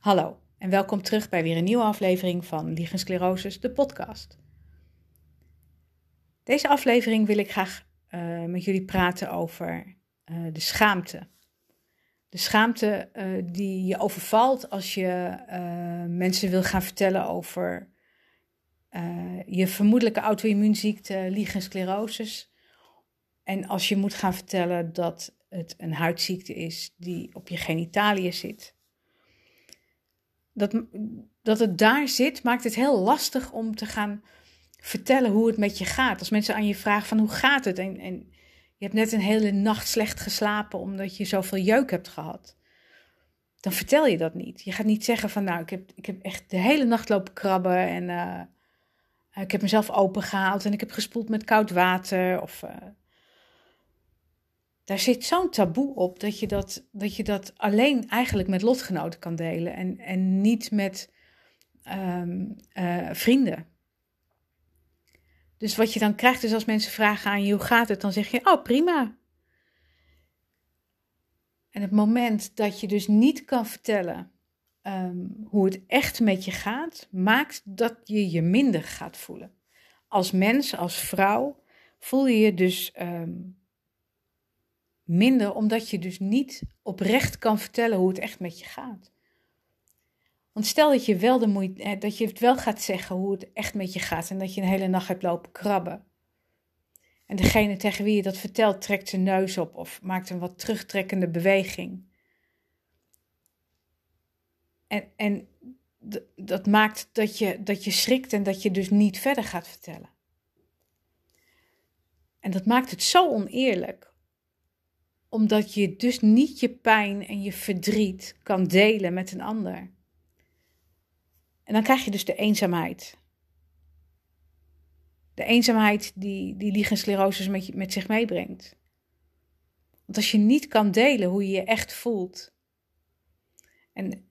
Hallo en welkom terug bij weer een nieuwe aflevering van Liegensclerosis, de podcast. Deze aflevering wil ik graag uh, met jullie praten over uh, de schaamte. De schaamte uh, die je overvalt als je mensen wil gaan vertellen over je vermoedelijke auto-immuunziekte, liegensclerosis. En als je moet gaan vertellen dat het een huidziekte is die op je genitaliën zit dat, dat het daar zit, maakt het heel lastig om te gaan vertellen hoe het met je gaat. Als mensen aan je vragen van hoe gaat het? En, en je hebt net een hele nacht slecht geslapen omdat je zoveel jeuk hebt gehad. Dan vertel je dat niet. Je gaat niet zeggen van nou, ik heb, ik heb echt de hele nacht lopen krabben en uh, ik heb mezelf opengehaald en ik heb gespoeld met koud water. Of uh, daar zit zo'n taboe op dat je dat, dat je dat alleen eigenlijk met lotgenoten kan delen en, en niet met um, uh, vrienden. Dus wat je dan krijgt is als mensen vragen aan je hoe gaat het, dan zeg je oh prima. En het moment dat je dus niet kan vertellen um, hoe het echt met je gaat, maakt dat je je minder gaat voelen. Als mens, als vrouw, voel je je dus um, minder, omdat je dus niet oprecht kan vertellen hoe het echt met je gaat. Want stel dat je wel de moeite, dat je het wel gaat zeggen hoe het echt met je gaat en dat je een hele nacht hebt lopen krabben. En degene tegen wie je dat vertelt trekt zijn neus op of maakt een wat terugtrekkende beweging. En, en dat maakt dat je, dat je schrikt en dat je dus niet verder gaat vertellen. En dat maakt het zo oneerlijk omdat je dus niet je pijn en je verdriet kan delen met een ander. En dan krijg je dus de eenzaamheid. De eenzaamheid die, die liegensclerosis met, met zich meebrengt. Want als je niet kan delen hoe je je echt voelt, en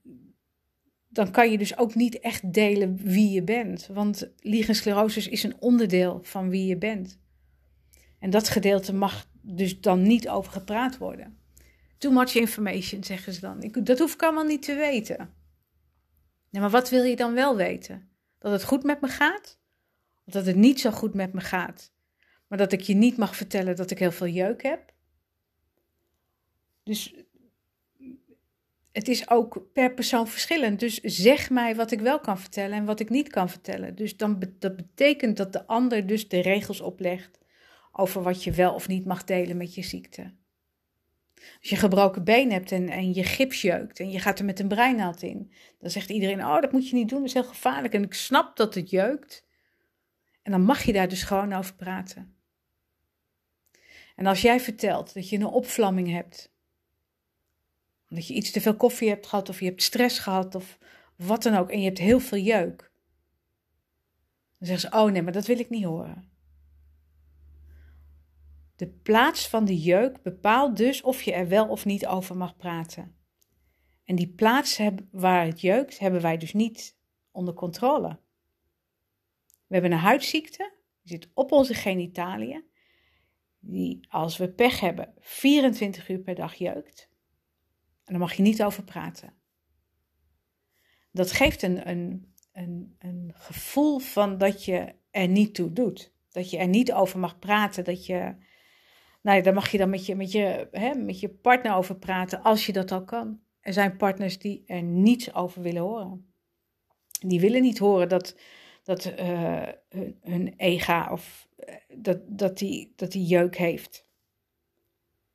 dan kan je dus ook niet echt delen wie je bent. Want liegensclerosis is een onderdeel van wie je bent. En dat gedeelte mag dus dan niet over gepraat worden. Too much information, zeggen ze dan. Ik, dat hoef ik allemaal niet te weten. Maar wat wil je dan wel weten? Dat het goed met me gaat? Of dat het niet zo goed met me gaat? Maar dat ik je niet mag vertellen dat ik heel veel jeuk heb? Dus het is ook per persoon verschillend. Dus zeg mij wat ik wel kan vertellen en wat ik niet kan vertellen. Dus dan, dat betekent dat de ander dus de regels oplegt over wat je wel of niet mag delen met je ziekte. Als je gebroken been hebt en, en je gips jeukt en je gaat er met een breinaald in, dan zegt iedereen: Oh, dat moet je niet doen, dat is heel gevaarlijk. En ik snap dat het jeukt. En dan mag je daar dus gewoon over praten. En als jij vertelt dat je een opvlamming hebt, omdat je iets te veel koffie hebt gehad, of je hebt stress gehad, of wat dan ook, en je hebt heel veel jeuk, dan zeggen ze: Oh nee, maar dat wil ik niet horen. De plaats van de jeuk bepaalt dus of je er wel of niet over mag praten. En die plaats waar het jeukt, hebben wij dus niet onder controle. We hebben een huidziekte, die zit op onze genitaliën, die als we pech hebben 24 uur per dag jeukt. En daar mag je niet over praten. Dat geeft een, een, een, een gevoel van dat je er niet toe doet. Dat je er niet over mag praten, dat je nou daar mag je dan met je, met, je, hè, met je partner over praten, als je dat al kan. Er zijn partners die er niets over willen horen. Die willen niet horen dat, dat uh, hun, hun, ega of uh, dat, dat, die, dat die jeuk heeft.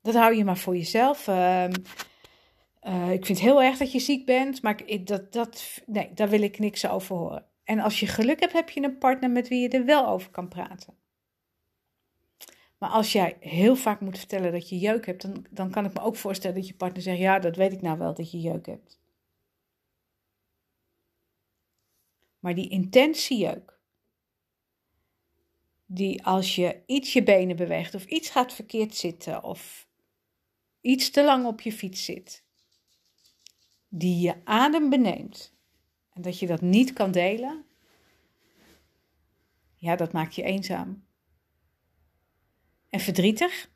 Dat hou je maar voor jezelf. Uh, ik vind het heel erg dat je ziek bent, maar ik, dat, dat, nee, daar wil ik niks over horen. En als je geluk hebt, heb je een partner met wie je er wel over kan praten. Maar als jij heel vaak moet vertellen dat je jeuk hebt, dan, dan kan ik me ook voorstellen dat je partner zegt: Ja, dat weet ik nou wel dat je jeuk hebt. Maar die intense jeuk, die als je iets je benen beweegt of iets gaat verkeerd zitten of iets te lang op je fiets zit, die je adem beneemt en dat je dat niet kan delen, ja, dat maakt je eenzaam en verdrietig.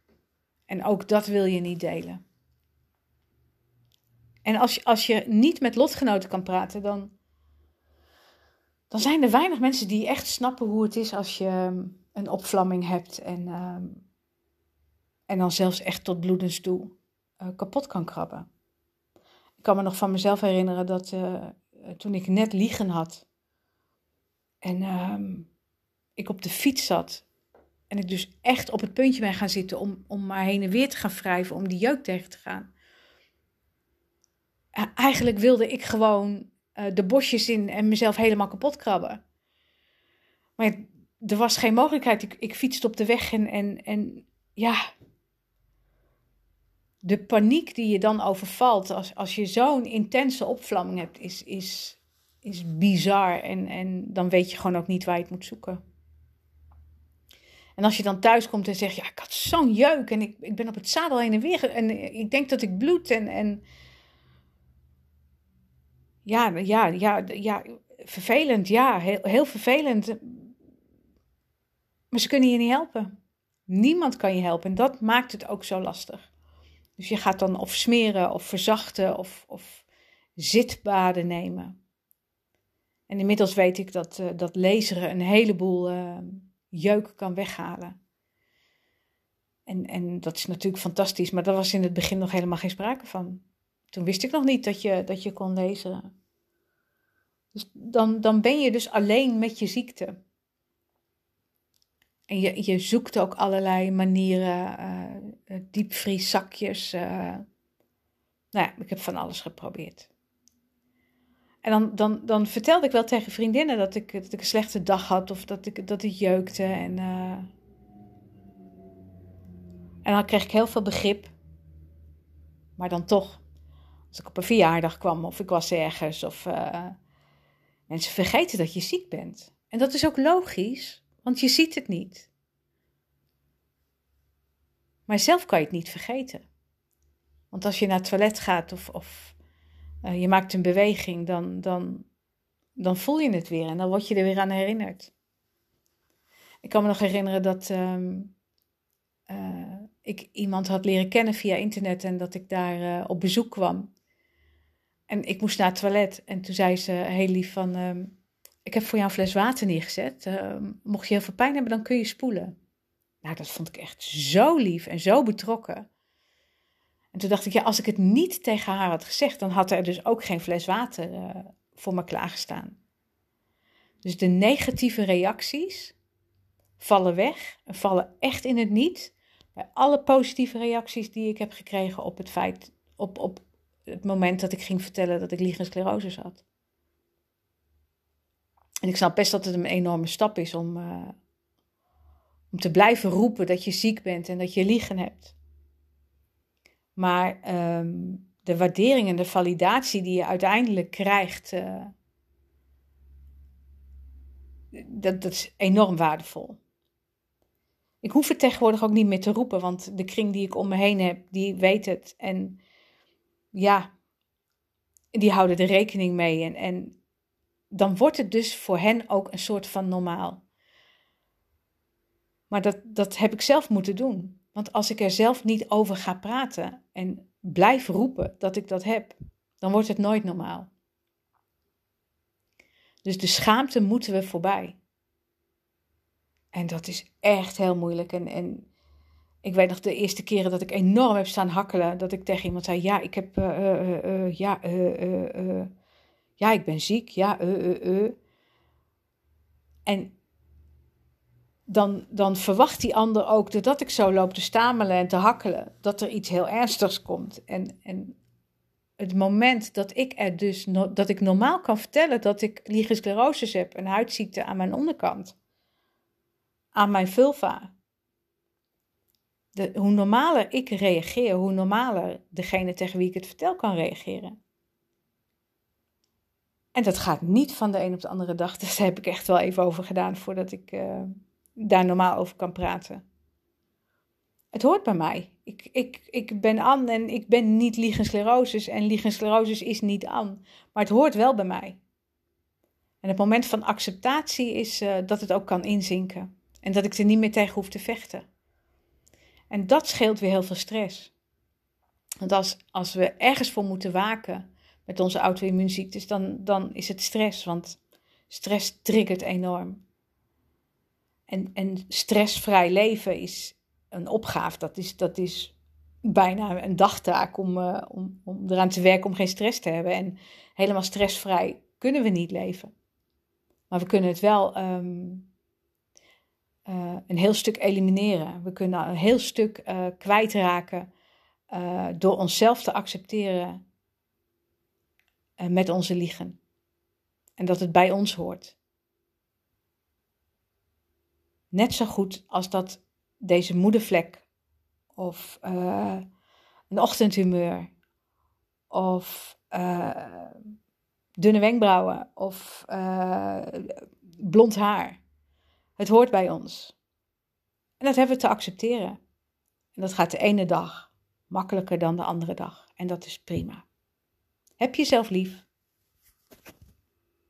En ook dat wil je niet delen. En als je, als je niet met lotgenoten kan praten, dan, dan zijn er weinig mensen die echt snappen hoe het is als je ehm, een opvlamming hebt en, ehm, en dan zelfs echt tot bloedens toe uh, kapot kan krabben. Ik kan me nog van mezelf herinneren dat uh, toen ik net liegen had en ehm, ik op de fiets zat en ik dus echt op het puntje ben gaan zitten om, om maar heen en weer te gaan wrijven, om die jeuk tegen te gaan. Eigenlijk wilde ik gewoon uh, de bosjes in en mezelf helemaal kapot krabben. Maar er was geen mogelijkheid. Ik, ik fietste op de weg en, en, en ja. De paniek die je dan overvalt als, als je zo'n intense opvlamming hebt, is, is, is bizar. En, en dan weet je gewoon ook niet waar je het moet zoeken. En als je dan thuis komt en zegt, ja, ik had zo'n jeuk en ik, ik ben op het zadel heen en weer en ik denk dat ik bloed en, en ja, ja, ja, ja, vervelend, ja, heel, heel vervelend. Maar ze kunnen je niet helpen. Niemand kan je helpen en dat maakt het ook zo lastig. Dus je gaat dan of smeren of verzachten of, of zitbaden nemen. En inmiddels weet ik dat, uh, dat laseren een heleboel uh, jeuk kan weghalen. En, en dat is natuurlijk fantastisch, maar daar was in het begin nog helemaal geen sprake van. Toen wist ik nog niet dat je, dat je kon lezen. Dus dan, dan ben je dus alleen met je ziekte. En je, je zoekt ook allerlei manieren, uh, diepvrieszakjes. Uh, nou ja, ik heb van alles geprobeerd. En dan, dan, dan vertelde ik wel tegen vriendinnen dat ik, dat ik een slechte dag had of dat, ik, dat het jeukte. En, uh, en dan kreeg ik heel veel begrip. Maar dan toch, als ik op een verjaardag kwam of ik was ergens of uh, mensen vergeten dat je ziek bent. En dat is ook logisch, want je ziet het niet. Maar zelf kan je het niet vergeten. Want als je naar het toilet gaat of, of uh, je maakt een beweging, dan, dan, dan voel je het weer en dan word je er weer aan herinnerd. Ik kan me nog herinneren dat um, uh, ik iemand had leren kennen via internet en dat ik daar uh, op bezoek kwam. En ik moest naar het toilet en toen zei ze heel lief van, um, ik heb voor jou een fles water neergezet. Ehm, mocht je heel veel pijn hebben, dan kun je spoelen. Nou, dat vond ik echt zo lief en zo betrokken. En toen dacht ik, ja, als ik het niet tegen haar had gezegd, dan had er dus ook geen fles water uh, voor me klaargestaan. Dus de negatieve reacties vallen weg en vallen echt in het niet. Bij alle positieve reacties die ik heb gekregen op het feit, op, op het moment dat ik ging vertellen dat ik liegensclerose had. En ik snap best dat het een enorme stap is om, uh, om te blijven roepen dat je ziek bent en dat je liegen hebt. Maar um, de waardering en de validatie die je uiteindelijk krijgt, uh, dat, dat is enorm waardevol. Ik hoef het tegenwoordig ook niet meer te roepen, want de kring die ik om me heen heb, die weet het. En ja, die houden er rekening mee. En, en dan wordt het dus voor hen ook een soort van normaal. Maar dat, dat heb ik zelf moeten doen. Want als ik er zelf niet over ga praten en blijf roepen dat ik dat heb, dan wordt het nooit normaal. Dus de schaamte moeten we voorbij. En dat is echt heel moeilijk. En, en ik weet nog de eerste keren dat ik enorm heb staan hakkelen, dat ik tegen iemand zei: Ja, ik heb, uh, uh, ja, ja, ik ben ziek, ja, En dan, dan verwacht die ander ook, doordat ik zo loop te stamelen en te hakkelen, dat er iets heel ernstigs komt. En, en het moment dat ik er dus, dat ik normaal kan vertellen dat ik liegensclerosis heb, een huidziekte aan mijn onderkant, aan mijn vulva. De, hoe normaler ik reageer, hoe normaler degene tegen wie ik het vertel kan reageren. En dat gaat niet van de een op de andere dag. Dus daar heb ik echt wel even over gedaan voordat ik uh, daar normaal over kan praten. Het hoort bij mij. Ik, ik, ik ben An en ik ben niet liegensclerosis en liegensclerosis is niet An. Maar het hoort wel bij mij. En het moment van acceptatie is uh, dat het ook kan inzinken. En dat ik er niet meer tegen hoef te vechten. En dat scheelt weer heel veel stress. Want als, als we ergens voor moeten waken met onze auto-immuunziektes, dan, dan is het stress. Want stress triggert enorm. En, en stressvrij leven is een opgave. Dat is, dat is bijna een dagtaak om, uh, om, om eraan te werken om geen stress te hebben. En helemaal stressvrij kunnen we niet leven. Maar we kunnen het wel um, uh, een heel stuk elimineren. We kunnen een heel stuk uh, kwijtraken door onszelf te accepteren met onze liegen. En dat het bij ons hoort. Net zo goed als dat deze moedervlek of uh, een ochtendhumeur of uh, dunne wenkbrauwen of uh, blond haar. Het hoort bij ons. En dat hebben we te accepteren. En dat gaat de ene dag makkelijker dan de andere dag. En dat is prima. Heb jezelf lief.